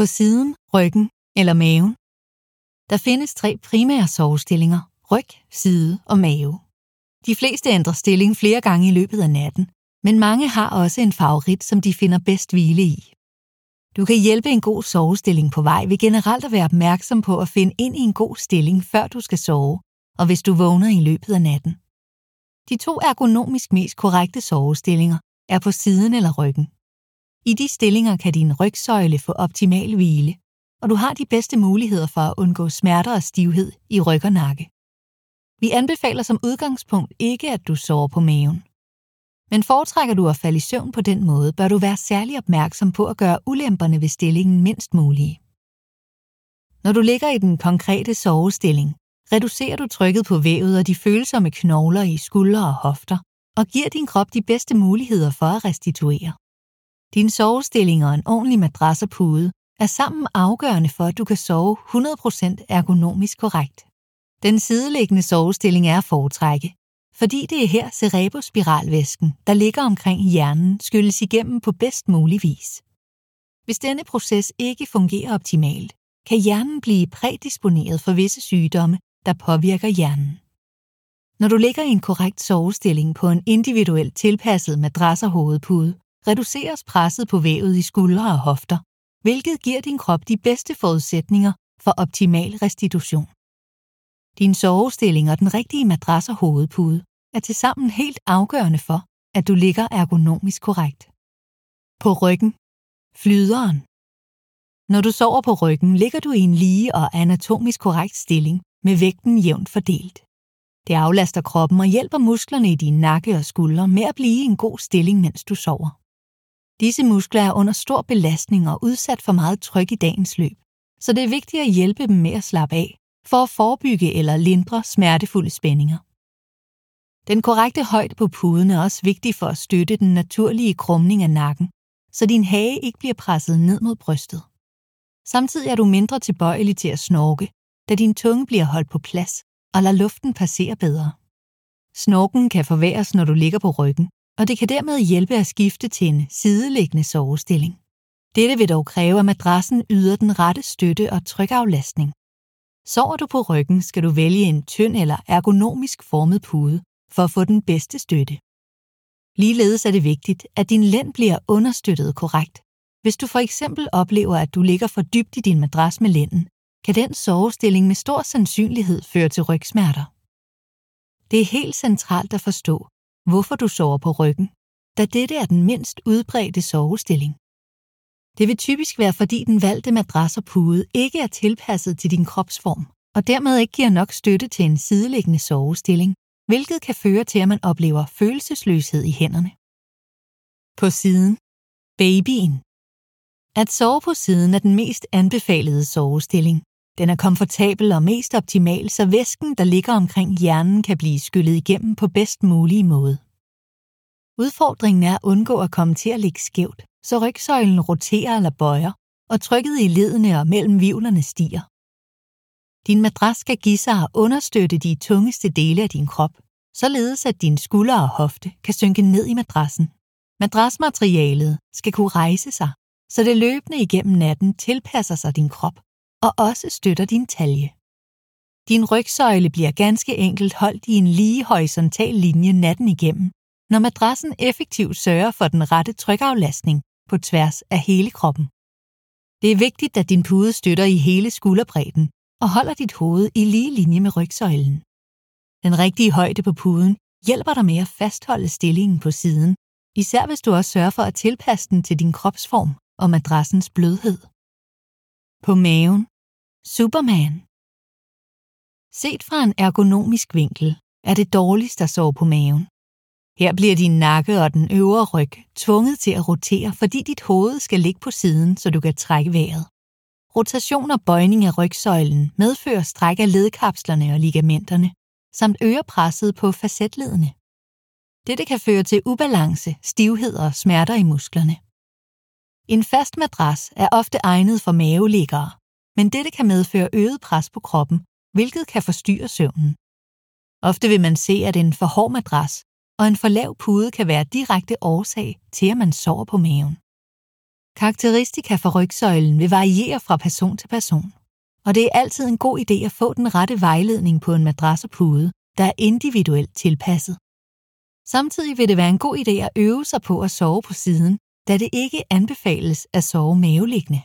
På siden, ryggen eller maven. Der findes tre primære sovestillinger, ryg, side og mave. De fleste ændrer stilling flere gange i løbet af natten, men mange har også en favorit, som de finder bedst hvile i. Du kan hjælpe en god sovestilling på vej ved generelt at være opmærksom på at finde ind i en god stilling, før du skal sove, og hvis du vågner i løbet af natten. De to ergonomisk mest korrekte sovestillinger er på siden eller ryggen. I de stillinger kan din rygsøjle få optimal hvile, og du har de bedste muligheder for at undgå smerter og stivhed i ryg og nakke. Vi anbefaler som udgangspunkt ikke, at du sover på maven. Men foretrækker du at falde i søvn på den måde, bør du være særlig opmærksom på at gøre ulemperne ved stillingen mindst mulige. Når du ligger i den konkrete sovestilling, reducerer du trykket på vævet og de følsomme knogler i skuldre og hofter, og giver din krop de bedste muligheder for at restituere. Din sovestilling og en ordentlig madras og pude er sammen afgørende for, at du kan sove 100% ergonomisk korrekt. Den sideliggende sovestilling er at foretrække, fordi det er her cerebrospiralvæsken, der ligger omkring hjernen, skylles igennem på bedst mulig vis. Hvis denne proces ikke fungerer optimalt, kan hjernen blive prædisponeret for visse sygdomme, der påvirker hjernen. Når du ligger i en korrekt sovestilling på en individuelt tilpasset madras og hovedpude, reduceres presset på vævet i skuldre og hofter, hvilket giver din krop de bedste forudsætninger for optimal restitution. Din sovestilling og den rigtige madras og hovedpude er tilsammen helt afgørende for, at du ligger ergonomisk korrekt. På ryggen. Flyderen. Når du sover på ryggen, ligger du i en lige og anatomisk korrekt stilling med vægten jævnt fordelt. Det aflaster kroppen og hjælper musklerne i din nakke og skuldre med at blive i en god stilling, mens du sover. Disse muskler er under stor belastning og udsat for meget tryk i dagens løb, så det er vigtigt at hjælpe dem med at slappe af, for at forebygge eller lindre smertefulde spændinger. Den korrekte højde på puden er også vigtig for at støtte den naturlige krumning af nakken, så din hage ikke bliver presset ned mod brystet. Samtidig er du mindre tilbøjelig til at snorke, da din tunge bliver holdt på plads og lader luften passere bedre. Snorken kan forværres, når du ligger på ryggen, og det kan dermed hjælpe at skifte til en sideliggende sovestilling. Dette vil dog kræve, at madrassen yder den rette støtte og trykaflastning. Sover du på ryggen, skal du vælge en tynd eller ergonomisk formet pude for at få den bedste støtte. Ligeledes er det vigtigt, at din lænd bliver understøttet korrekt. Hvis du for eksempel oplever, at du ligger for dybt i din madras med lænden, kan den sovestilling med stor sandsynlighed føre til rygsmerter. Det er helt centralt at forstå, hvorfor du sover på ryggen, da dette er den mindst udbredte sovestilling. Det vil typisk være, fordi den valgte madras og pude ikke er tilpasset til din kropsform, og dermed ikke giver nok støtte til en sideliggende sovestilling, hvilket kan føre til, at man oplever følelsesløshed i hænderne. På siden. Babyen. At sove på siden er den mest anbefalede sovestilling. Den er komfortabel og mest optimal, så væsken, der ligger omkring hjernen, kan blive skyllet igennem på bedst mulig måde. Udfordringen er at undgå at komme til at ligge skævt, så rygsøjlen roterer eller bøjer, og trykket i ledene og mellem vivlerne stiger. Din madras skal give sig at understøtte de tungeste dele af din krop, således at din skulder og hofte kan synke ned i madrassen. Madrasmaterialet skal kunne rejse sig, så det løbende igennem natten tilpasser sig din krop og også støtter din talje. Din rygsøjle bliver ganske enkelt holdt i en lige horisontal linje natten igennem, når madrassen effektivt sørger for den rette trykaflastning på tværs af hele kroppen. Det er vigtigt, at din pude støtter i hele skulderbredden og holder dit hoved i lige linje med rygsøjlen. Den rigtige højde på puden hjælper dig med at fastholde stillingen på siden, især hvis du også sørger for at tilpasse den til din kropsform og madrassens blødhed. På maven. Superman. Set fra en ergonomisk vinkel er det dårligst at sove på maven. Her bliver din nakke og den øvre ryg tvunget til at rotere, fordi dit hoved skal ligge på siden, så du kan trække vejret. Rotation og bøjning af rygsøjlen medfører stræk af ledkapslerne og ligamenterne, samt øger presset på facetledene. Dette kan føre til ubalance, stivhed og smerter i musklerne. En fast madras er ofte egnet for maveliggere, men dette kan medføre øget pres på kroppen, hvilket kan forstyrre søvnen. Ofte vil man se, at en for hård madras og en for lav pude kan være direkte årsag til, at man sover på maven. Karakteristika for rygsøjlen vil variere fra person til person, og det er altid en god idé at få den rette vejledning på en madras og pude, der er individuelt tilpasset. Samtidig vil det være en god idé at øve sig på at sove på siden, da det ikke anbefales at sove maveliggende.